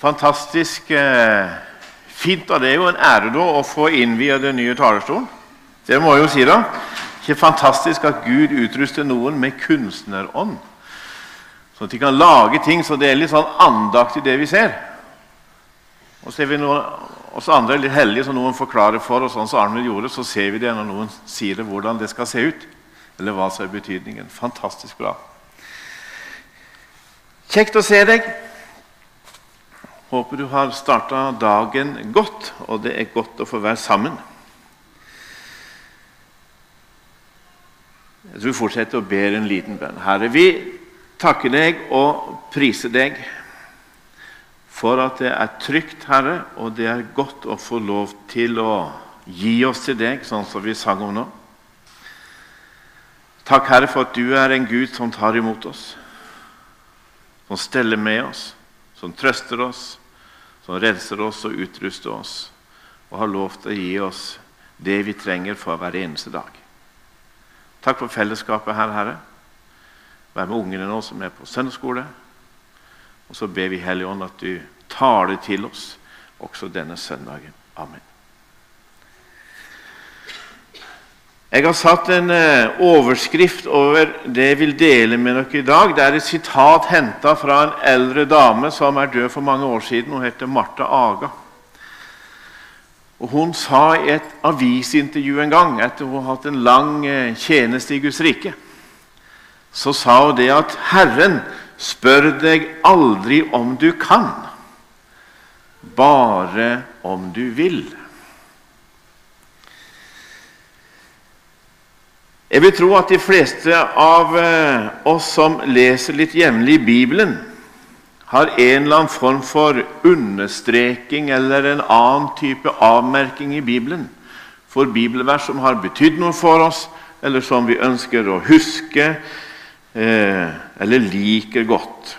Fantastisk eh, fint. Og det er jo en ære da å få innvie den nye talerstolen. Det må jeg jo si, da. Ikke fantastisk at Gud utruster noen med kunstnerånd. Sånn at de kan lage ting så det er litt sånn andaktig, det vi ser. Og ser vi noen, også andre er litt heldige, så noen forklarer for oss, sånn som Arnold gjorde, så ser vi det når noen sier det, hvordan det skal se ut. Eller hva som er betydningen. Fantastisk bra. Kjekt å se deg. Håper du har starta dagen godt, og det er godt å få være sammen. Jeg tror vi fortsetter å be en liten bønn. Herre, vi takker deg og priser deg for at det er trygt, Herre, og det er godt å få lov til å gi oss til deg, sånn som vi sang om nå. Takk, Herre, for at du er en Gud som tar imot oss, som steller med oss, som trøster oss, som renser oss og utruster oss, og har lov til å gi oss det vi trenger for hver eneste dag. Takk for fellesskapet her, Herre. Vær med ungene nå som er på søndagsskole. Og så ber vi Hellige Ånd at du taler til oss også denne søndagen. Amen. Jeg har satt en eh, overskrift over det jeg vil dele med dere i dag. Det er et sitat henta fra en eldre dame som er død for mange år siden. Hun heter Martha Aga. Og Hun sa i et avisintervju en gang, etter hun har hatt en lang eh, tjeneste i Guds rike, så sa hun det at 'Herren spør deg aldri om du kan, bare om du vil'. Jeg vil tro at de fleste av eh, oss som leser litt jevnlig i Bibelen, har en eller annen form for understreking eller en annen type avmerking i Bibelen for bibelvers som har betydd noe for oss, eller som vi ønsker å huske eh, eller liker godt.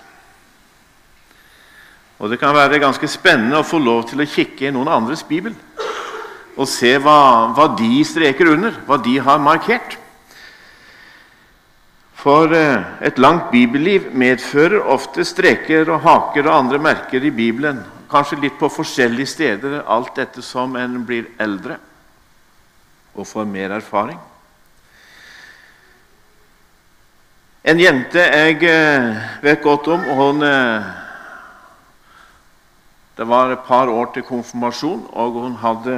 Og Det kan være ganske spennende å få lov til å kikke i noen andres bibel og se hva, hva de streker under, hva de har markert. For eh, et langt bibelliv medfører ofte streker og haker og andre merker i Bibelen. Kanskje litt på forskjellige steder, alt dette som en blir eldre og får mer erfaring. En jente jeg eh, vet godt om hun, eh, Det var et par år til konfirmasjon, og hun hadde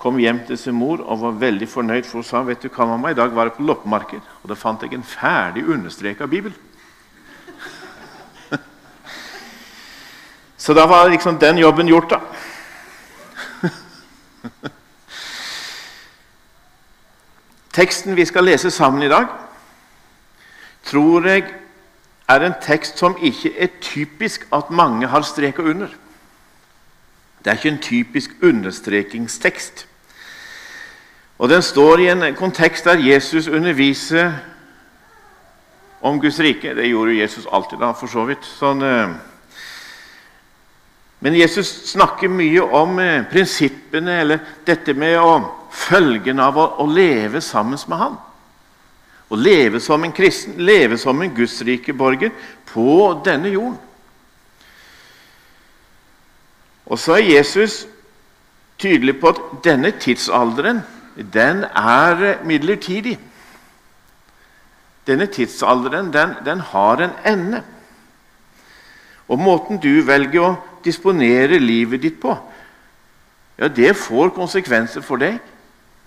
kom hjem til sin mor og var veldig fornøyd, for hun sa vet du hva mamma, i dag var jeg på loppemarked, og da fant jeg en ferdig understreka bibel. Så da var liksom den jobben gjort, da. Teksten vi skal lese sammen i dag, tror jeg er en tekst som ikke er typisk at mange har streka under. Det er ikke en typisk understrekingstekst. Og Den står i en kontekst der Jesus underviser om Guds rike. Det gjorde Jesus alltid, da, for så vidt. Sånn, eh. Men Jesus snakker mye om eh, prinsippene, eller dette med å, følgen av å, å leve sammen med Han. Å leve som en kristen, leve som en Guds rike borger på denne jorden. Og så er Jesus tydelig på at denne tidsalderen den er midlertidig. Denne tidsalderen den, den har en ende. Og måten du velger å disponere livet ditt på, ja, det får konsekvenser for deg,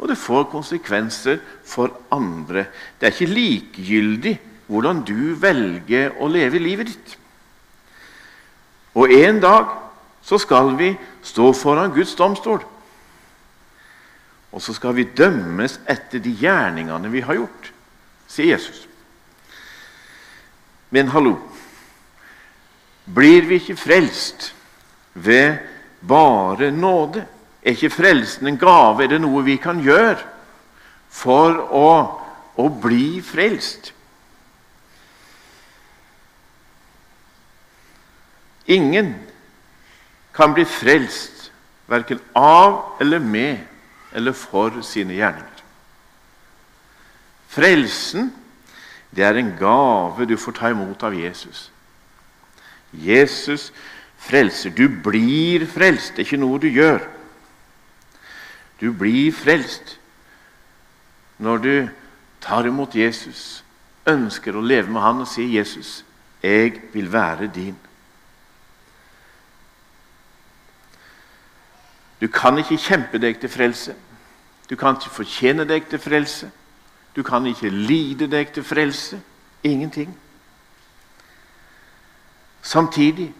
og det får konsekvenser for andre. Det er ikke likegyldig hvordan du velger å leve livet ditt. Og en dag så skal vi stå foran Guds domstol. Og så skal vi dømmes etter de gjerningene vi har gjort, sier Jesus. Men hallo Blir vi ikke frelst ved bare nåde? Er ikke frelsen en gave? Er det noe vi kan gjøre for å, å bli frelst? Ingen kan bli frelst verken av eller med eller for sine gjerninger. Frelsen det er en gave du får ta imot av Jesus. Jesus frelser. Du blir frelst. Det er ikke noe du gjør. Du blir frelst når du tar imot Jesus, ønsker å leve med han og sier, 'Jesus, jeg vil være din'. Du kan ikke kjempe deg til frelse. Du kan ikke fortjene deg til frelse. Du kan ikke lide deg til frelse. Ingenting. Samtidig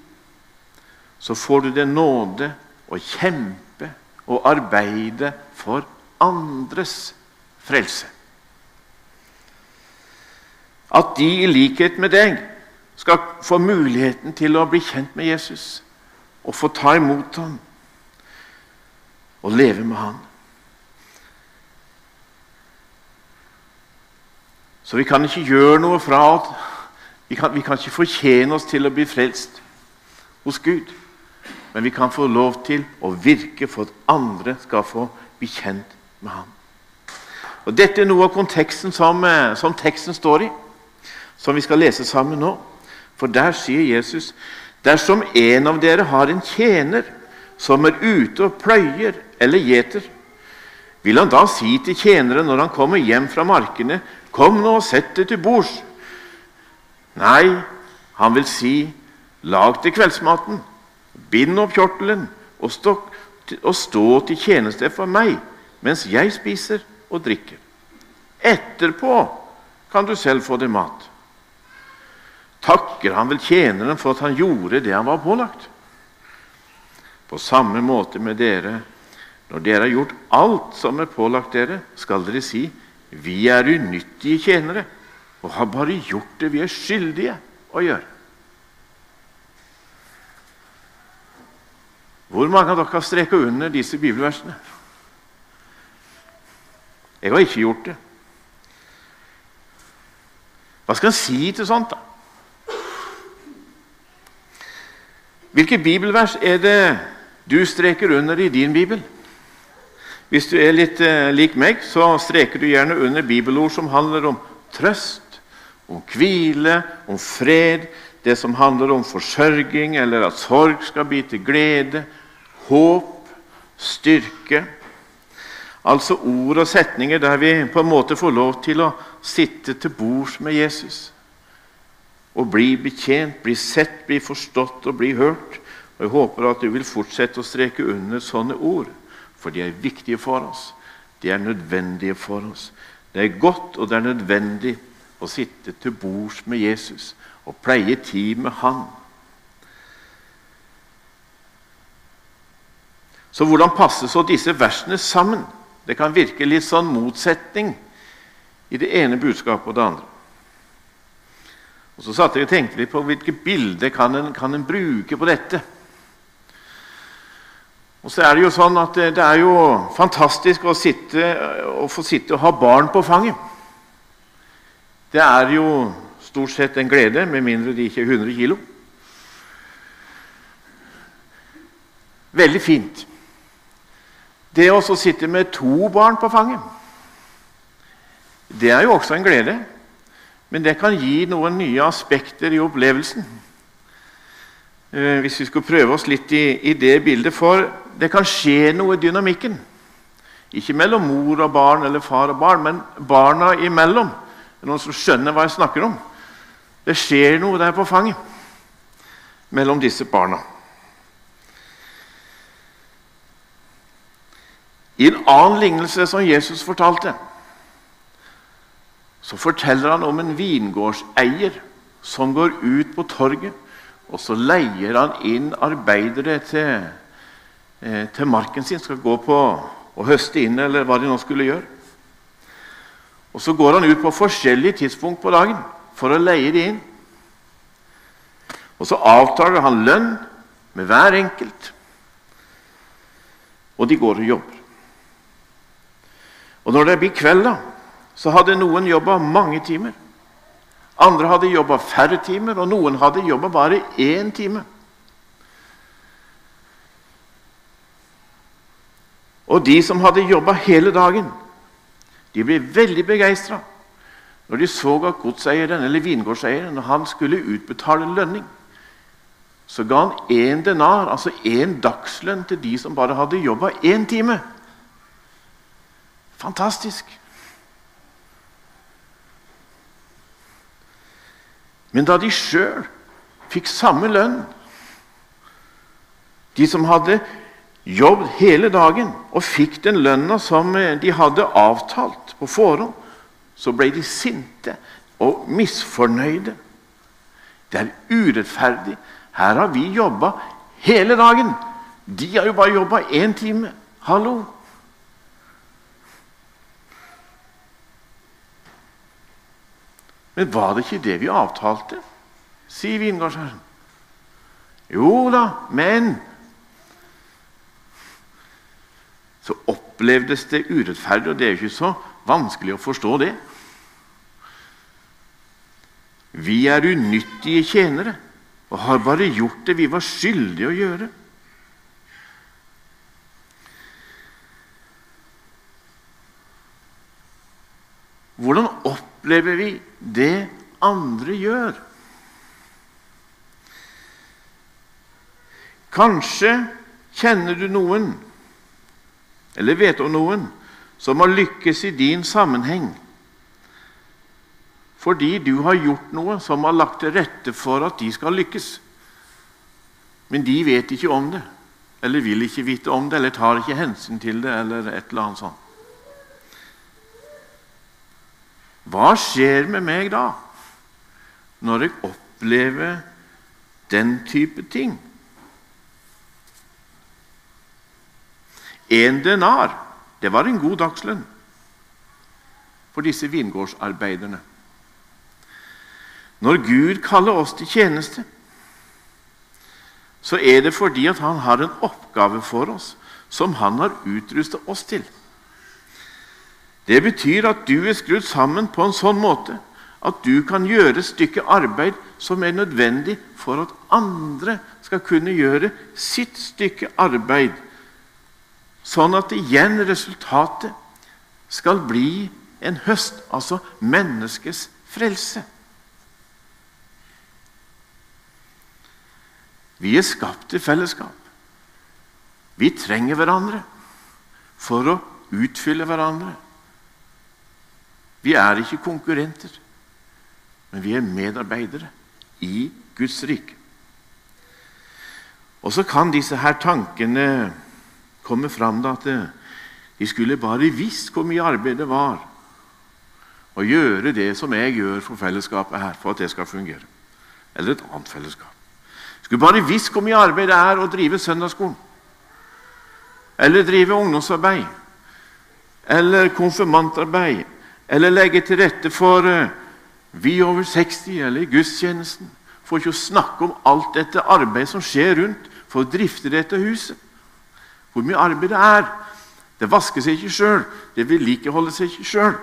så får du det nåde å kjempe og arbeide for andres frelse. At de i likhet med deg skal få muligheten til å bli kjent med Jesus og få ta imot ham og leve med Han. Så vi kan ikke gjøre noe fra at vi kan, vi kan ikke fortjene oss til å bli frelst hos Gud. Men vi kan få lov til å virke for at andre skal få bli kjent med ham. Og Dette er noe av konteksten som, eh, som teksten står i, som vi skal lese sammen nå. For der sier Jesus dersom en av dere har en tjener som er ute og pløyer eller gjeter, vil han da si til tjeneren når han kommer hjem fra markene, 'Kom nå og sett deg til bords.' Nei, han vil si, 'Lag til kveldsmaten.' Bind opp kjortelen og stå, og stå til tjeneste for meg mens jeg spiser og drikker. Etterpå kan du selv få deg mat. Takker han vel tjeneren for at han gjorde det han var pålagt? På samme måte med dere. Når dere har gjort alt som er pålagt dere, skal dere si:" Vi er unyttige tjenere og har bare gjort det vi er skyldige å gjøre. Hvor mange av dere har streka under disse bibelversene? Jeg har ikke gjort det. Hva skal en si til sånt, da? Hvilke bibelvers er det du streker under i din bibel? Hvis du er litt eh, lik meg, så streker du gjerne under bibelord som handler om trøst, om hvile, om fred, det som handler om forsørging, eller at sorg skal bli til glede, håp, styrke. Altså ord og setninger der vi på en måte får lov til å sitte til bords med Jesus. Og bli betjent, bli sett, bli forstått og bli hørt. Og Jeg håper at du vil fortsette å streke under sånne ord, for de er viktige for oss. De er nødvendige for oss. Det er godt og det er nødvendig å sitte til bords med Jesus og pleie tid med Han. Så hvordan passer så disse versene sammen? Det kan virke litt sånn motsetning i det ene budskapet og det andre. Og Så satte jeg og tenkte litt på hvilke bilder kan en, kan en bruke på dette. Og så er Det jo sånn at det, det er jo fantastisk å, sitte, å få sitte og ha barn på fanget. Det er jo stort sett en glede, med mindre de ikke er 100 kilo. Veldig fint. Det å sitte med to barn på fanget, det er jo også en glede. Men det kan gi noen nye aspekter i opplevelsen. Eh, hvis vi skulle prøve oss litt i, i, det bildet. For det kan skje noe i dynamikken. Ikke mellom mor og barn eller far og barn, men barna imellom. Det er noen som skjønner hva jeg snakker om. Det skjer noe der på fanget mellom disse barna. I en annen lignelse som Jesus fortalte, så forteller han om en vingårdseier som går ut på torget, og så leier han inn arbeidere til, eh, til marken sin, skal gå på og høste inn, eller hva de nå skulle gjøre. Og Så går han ut på forskjellige tidspunkt på dagen for å leie de inn. Og Så avtaler han lønn med hver enkelt, og de går og jobber. Og når det blir kveld, da, så hadde noen jobba mange timer. Andre hadde jobba færre timer, og noen hadde jobba bare én time. Og de som hadde jobba hele dagen, de ble veldig begeistra når de så at godseieren eller vingårdseieren når han skulle utbetale lønning, så ga han én denar, altså én dagslønn, til de som bare hadde jobba én time. Fantastisk. Men da de sjøl fikk samme lønn De som hadde jobbet hele dagen og fikk den lønna som de hadde avtalt på forhånd, så ble de sinte og misfornøyde. Det er urettferdig. Her har vi jobba hele dagen. De har jo bare jobba én time. Hallo! Men var det ikke det vi avtalte? sier vingårdsherren. Jo da, men Så opplevdes det urettferdig, og det er jo ikke så vanskelig å forstå det. Vi er unyttige tjenere og har bare gjort det vi var skyldige å gjøre. Hvordan opplever vi det andre gjør? Kanskje kjenner du noen, eller vet om noen, som har lykkes i din sammenheng fordi du har gjort noe som har lagt til rette for at de skal lykkes. Men de vet ikke om det, eller vil ikke vite om det, eller tar ikke hensyn til det, eller et eller annet sånt. Hva skjer med meg da, når jeg opplever den type ting? En denar, det var en god dagslønn for disse vingårdsarbeiderne. Når Gud kaller oss til tjeneste, så er det fordi at Han har en oppgave for oss som Han har utrustet oss til. Det betyr at du er skrudd sammen på en sånn måte at du kan gjøre et stykke arbeid som er nødvendig for at andre skal kunne gjøre sitt stykke arbeid, sånn at igjen resultatet skal bli en høst, altså menneskets frelse. Vi er skapt til fellesskap. Vi trenger hverandre for å utfylle hverandre. Vi er ikke konkurrenter, men vi er medarbeidere i Guds rike. Og så kan disse her tankene komme fram da at de skulle bare visst hvor mye arbeid det var å gjøre det som jeg gjør for fellesskapet her, for at det skal fungere. Eller et annet fellesskap. Skulle bare visst hvor mye arbeid det er å drive søndagsskolen. Eller drive ungdomsarbeid. Eller konfirmantarbeid eller legge til rette for uh, vi over 60 eller i gudstjenesten. For ikke snakke om alt dette arbeidet som skjer rundt for å drifte dette huset. Hvor mye arbeid det er. Det vasker seg ikke sjøl, det vedlikeholder seg ikke sjøl.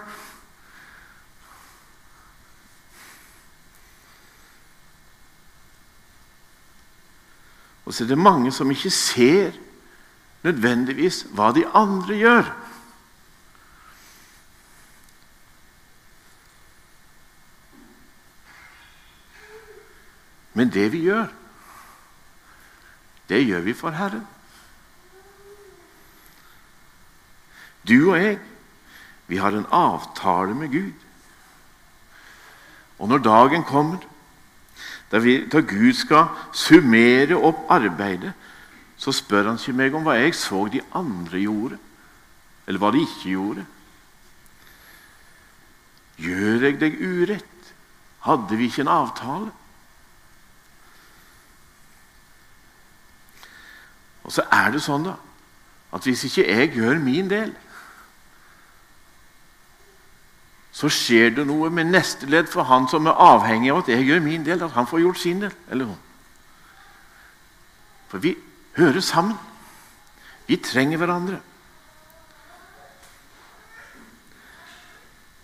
Og så er det mange som ikke ser nødvendigvis hva de andre gjør. Men det vi gjør, det gjør vi for Herren. Du og jeg, vi har en avtale med Gud. Og når dagen kommer da, vi, da Gud skal summere opp arbeidet, så spør han ikke meg om hva jeg så de andre gjorde, eller hva de ikke gjorde. Gjør jeg deg urett? Hadde vi ikke en avtale? Og så er det sånn da, at hvis ikke jeg gjør min del, så skjer det noe med neste ledd for han som er avhengig av at jeg gjør min del, at han får gjort sin del. eller noe. For vi hører sammen. Vi trenger hverandre.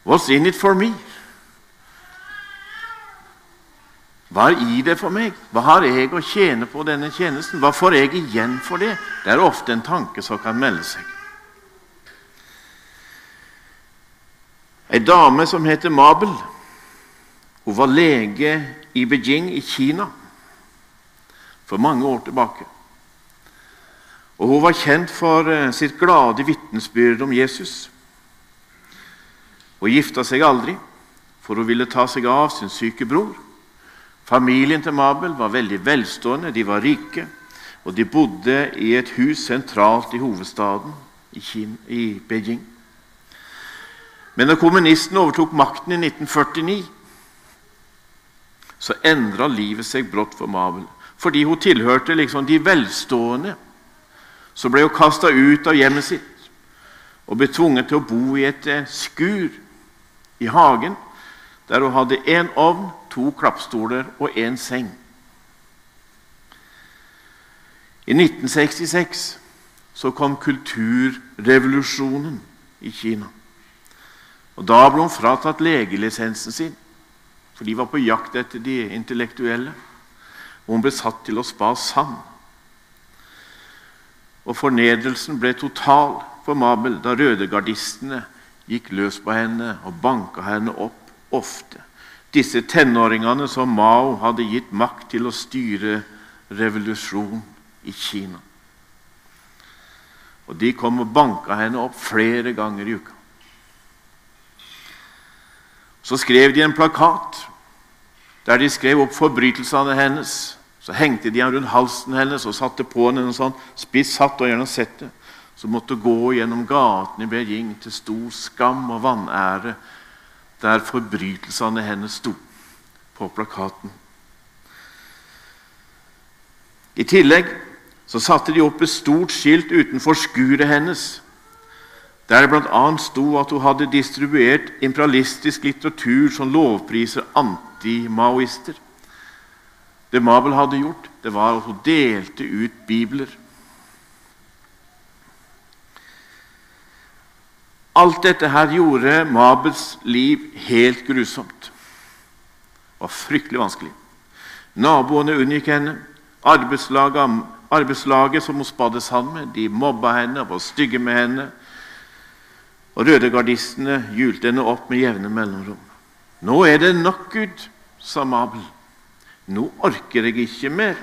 What's in it for me? Hva er i det for meg? Hva har jeg å tjene på denne tjenesten? Hva får jeg igjen for det? Det er ofte en tanke som kan melde seg. Ei dame som heter Mabel, hun var lege i Beijing i Kina. for mange år tilbake. Og Hun var kjent for eh, sitt glade vitnesbyrd om Jesus. Hun gifta seg aldri, for hun ville ta seg av sin syke bror. Familien til Mabel var veldig velstående, de var rike, og de bodde i et hus sentralt i hovedstaden, i, Kina, i Beijing. Men da kommunistene overtok makten i 1949, så endra livet seg brått for Mabel. Fordi hun tilhørte liksom de velstående. Så ble hun kasta ut av hjemmet sitt og ble tvunget til å bo i et eh, skur i hagen, der hun hadde én ovn, to klappstoler og én seng. I 1966 så kom kulturrevolusjonen i Kina. Og Da ble hun fratatt legelisensen sin, for de var på jakt etter de intellektuelle. Og hun ble satt til å spa sand. Og fornedrelsen ble total for Mabel da rødegardistene gikk løs på henne og banka henne opp ofte. Disse tenåringene som Mao hadde gitt makt til å styre revolusjon i Kina. Og De kom og banka henne opp flere ganger i uka. Så skrev de en plakat der de skrev opp forbrytelsene hennes. Så hengte de rundt halsen hennes og satte på henne en sånn spiss hatt og gjerne sette. Så måtte gå gjennom gatene i Beijing til stor skam og vanære, der forbrytelsene hennes sto på plakaten. I tillegg så satte de opp et stort skilt utenfor skuret hennes, der det bl.a. sto at hun hadde distribuert imperialistisk litteratur som lovpriser antimaoister. Det Mabel hadde gjort, det var at hun delte ut bibler. Alt dette her gjorde Mabels liv helt grusomt. Det var fryktelig vanskelig. Naboene unngikk henne. Arbeidslaget, arbeidslaget som hun spadde sand med, de mobba henne og var stygge med henne. Og rødegardistene hjulte henne opp med jevne mellomrom. 'Nå er det nok, Gud', sa Mabel. 'Nå orker jeg ikke mer.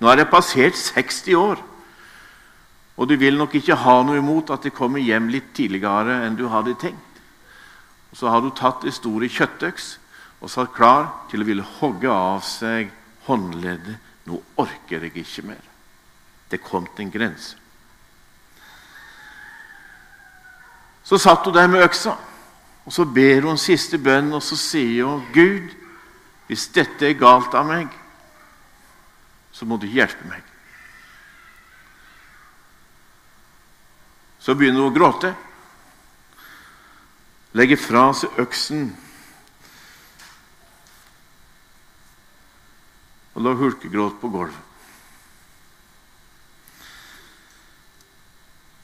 Nå er det passert 60 år.' Og du vil nok ikke ha noe imot at det kommer hjem litt tidligere enn du hadde tenkt. Og Så har du tatt det store kjøttøks og satt klar til å ville hogge av seg håndleddet. Nå orker jeg ikke mer. Det kom til en grense. Så satt hun der med øksa, og så ber hun siste bønn, og så sier hun, 'Gud, hvis dette er galt av meg, så må du hjelpe meg.' Så begynner hun å gråte. Legger fra seg øksen og la hulkegråt på gulvet.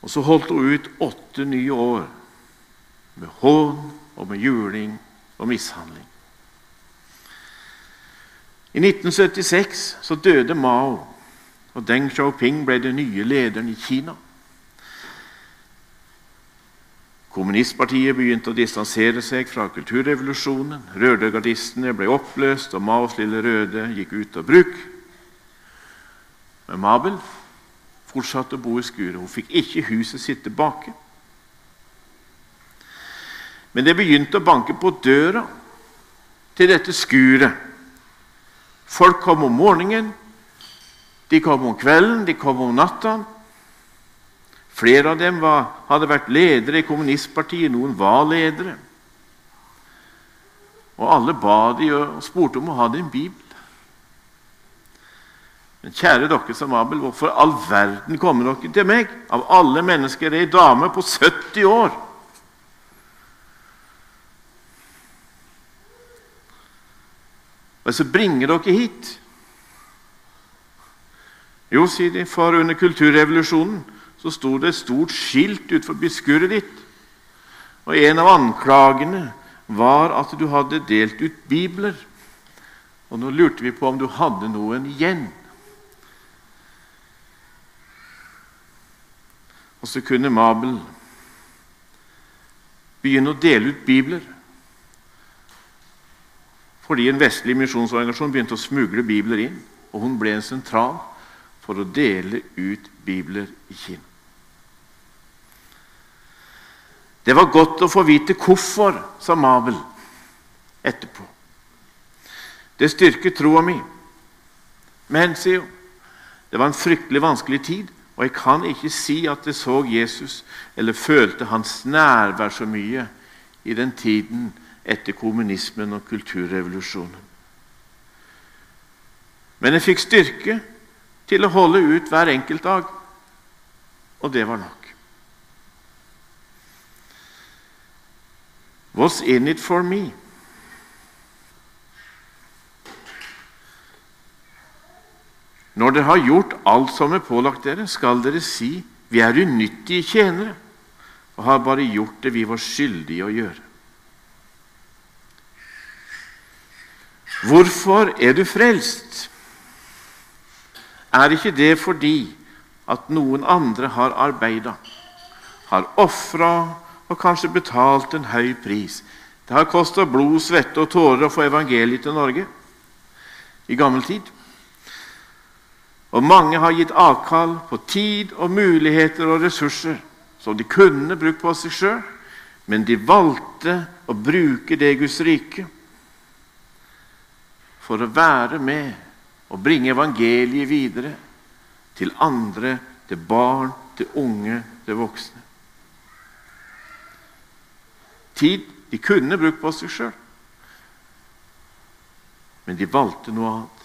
Og så holdt hun ut åtte nye år med hån og med juling og mishandling. I 1976 så døde Mao, og Deng Xiaoping ble den nye lederen i Kina. Kommunistpartiet begynte å distansere seg fra kulturrevolusjonen. Rødegardistene ble oppløst, og Maos lille røde gikk ut av bruk. Men Mabel fortsatte å bo i skuret. Hun fikk ikke huset sitt tilbake. Men det begynte å banke på døra til dette skuret. Folk kom om morgenen, de kom om kvelden, de kom om natta. Flere av dem var, hadde vært ledere i kommunistpartiet, noen var ledere. Og alle ba de og spurte om å ha en bibel. Men kjære dere som Abel, hvorfor all verden kommer dere til meg? Av alle mennesker er ei dame på 70 år. Og så bringer dere hit. Jo, sier de, for under kulturrevolusjonen så sto det et stort skilt utenfor skuret ditt. Og en av anklagene var at du hadde delt ut bibler. Og nå lurte vi på om du hadde noen igjen. Og så kunne Mabel begynne å dele ut bibler. Fordi en vestlig misjonsorganisasjon begynte å smugle bibler inn. og hun ble en sentral for å dele ut bibler i Kina. Det var godt å få vite hvorfor, sa Mabel etterpå. Det styrket troa mi. Men, sier hun, det var en fryktelig vanskelig tid, og jeg kan ikke si at jeg så Jesus eller følte hans nærvær så mye i den tiden etter kommunismen og kulturrevolusjonen. Men jeg fikk styrke til å holde ut hver enkelt dag, og det var nok. What's in it for me? Når dere har gjort alt som er pålagt dere, skal dere si vi er unyttige tjenere og har bare gjort det vi var skyldige å gjøre. Hvorfor er du frelst? Er ikke det fordi at noen andre har arbeida, har ofra og kanskje betalt en høy pris? Det har kosta blod, svette og tårer å få evangeliet til Norge i gammel tid. Og mange har gitt avkall på tid og muligheter og ressurser som de kunne brukt på seg sjøl, men de valgte å bruke det Guds rike for å være med og bringe evangeliet videre til andre, til barn, til unge, til voksne. Tid de kunne brukt på seg sjøl, men de valgte noe annet.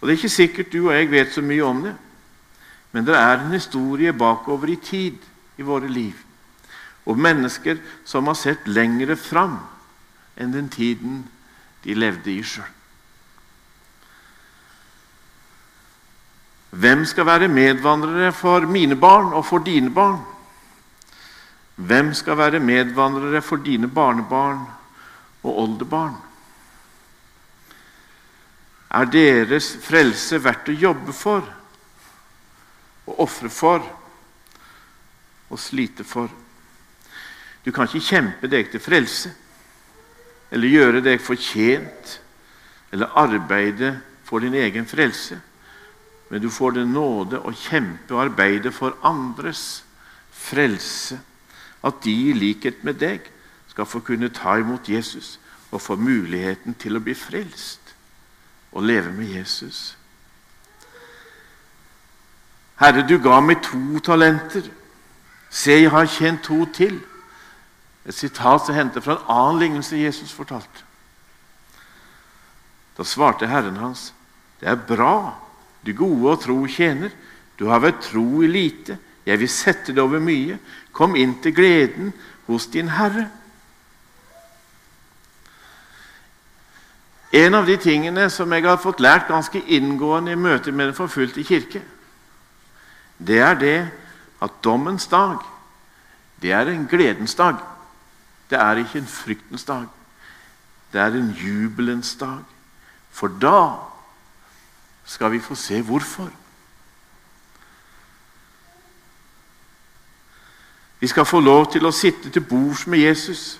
Og Det er ikke sikkert du og jeg vet så mye om det, men det er en historie bakover i tid i våre liv. Og mennesker som har sett lengre fram enn den tiden de levde i sjøl. Hvem skal være medvandrere for mine barn og for dine barn? Hvem skal være medvandrere for dine barnebarn og oldebarn? er deres frelse verdt å jobbe for og ofre for og slite for. Du kan ikke kjempe deg til frelse eller gjøre deg fortjent eller arbeide for din egen frelse. Men du får den nåde å kjempe og arbeide for andres frelse. At de i likhet med deg skal få kunne ta imot Jesus og få muligheten til å bli frelst og leve med Jesus. Herre, du ga meg to talenter. Se, jeg har tjent to til. Et sitat som hendte fra en annen lignelse Jesus fortalte. Da svarte Herren hans, det er bra, du gode og tro tjener. Du har vært tro i lite, jeg vil sette det over mye. Kom inn til gleden hos din Herre. En av de tingene som jeg har fått lært ganske inngående i møte med Den forfulgte kirke, det er det at dommens dag, det er en gledens dag. Det er ikke en fryktens dag. Det er en jubelens dag. For da skal vi få se hvorfor. Vi skal få lov til å sitte til bords med Jesus.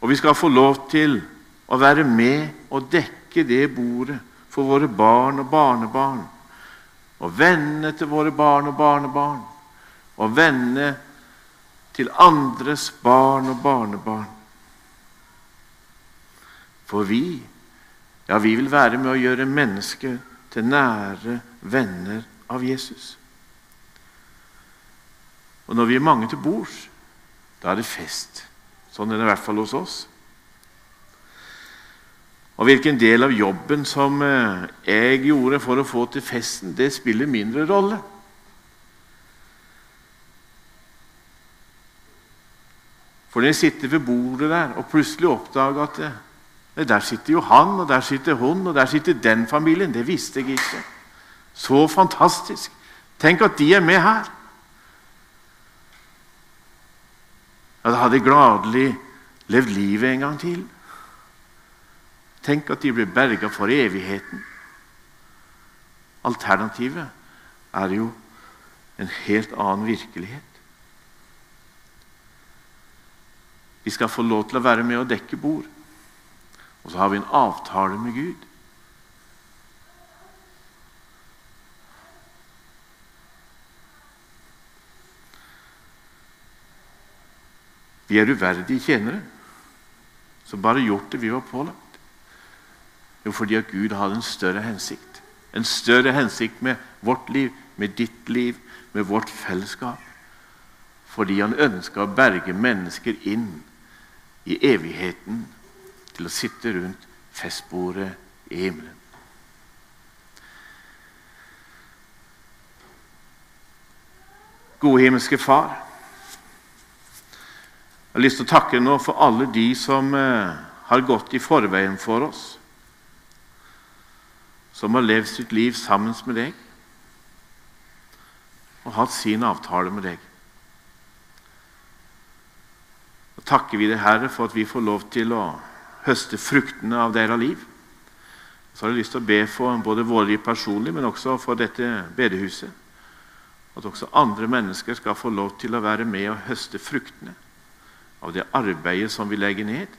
Og vi skal få lov til å være med og dekke det bordet for våre barn og barnebarn. Og vennene til våre barn og barnebarn. Og vennene til andres barn og barnebarn. For vi, ja, vi vil være med å gjøre mennesket til nære venner av Jesus. Og når vi er mange til bords, da er det fest. Sånn er det i hvert fall hos oss. Og Hvilken del av jobben som eh, jeg gjorde for å få til festen, det spiller mindre rolle. For når jeg sitter ved bordet der og plutselig oppdager at eh, der sitter jo han, og der sitter hun, og der sitter den familien Det visste jeg ikke. Så fantastisk. Tenk at de er med her. Ja, da hadde gladelig levd livet en gang til. Tenk at de blir berga for evigheten. Alternativet er jo en helt annen virkelighet. Vi skal få lov til å være med og dekke bord. Og så har vi en avtale med Gud. Vi er uverdige tjenere som bare gjort det vi var pålagt. Jo, fordi at Gud hadde en større hensikt. En større hensikt med vårt liv, med ditt liv, med vårt fellesskap. Fordi han ønska å berge mennesker inn i evigheten til å sitte rundt festbordet i himmelen. Gode himmelske Far. Jeg har lyst til å takke nå for alle de som eh, har gått i forveien for oss. Som har levd sitt liv sammen med deg og hatt sin avtale med deg. Da takker vi deg, Herre, for at vi får lov til å høste fruktene av deres liv. Så har jeg lyst til å be for både våre liv personlig, men også for dette bedehuset. At også andre mennesker skal få lov til å være med og høste fruktene av det arbeidet som vi legger ned.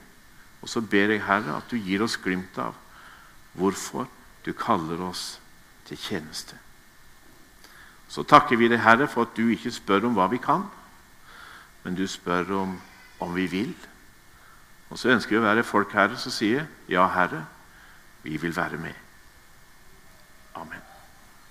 Og så ber jeg, Herre, at du gir oss glimt av hvorfor du kaller oss til tjeneste. Så takker vi deg, Herre, for at du ikke spør om hva vi kan, men du spør om, om vi vil. Og så ønsker vi å være folk, Herre, som sier, 'Ja, Herre, vi vil være med'. Amen.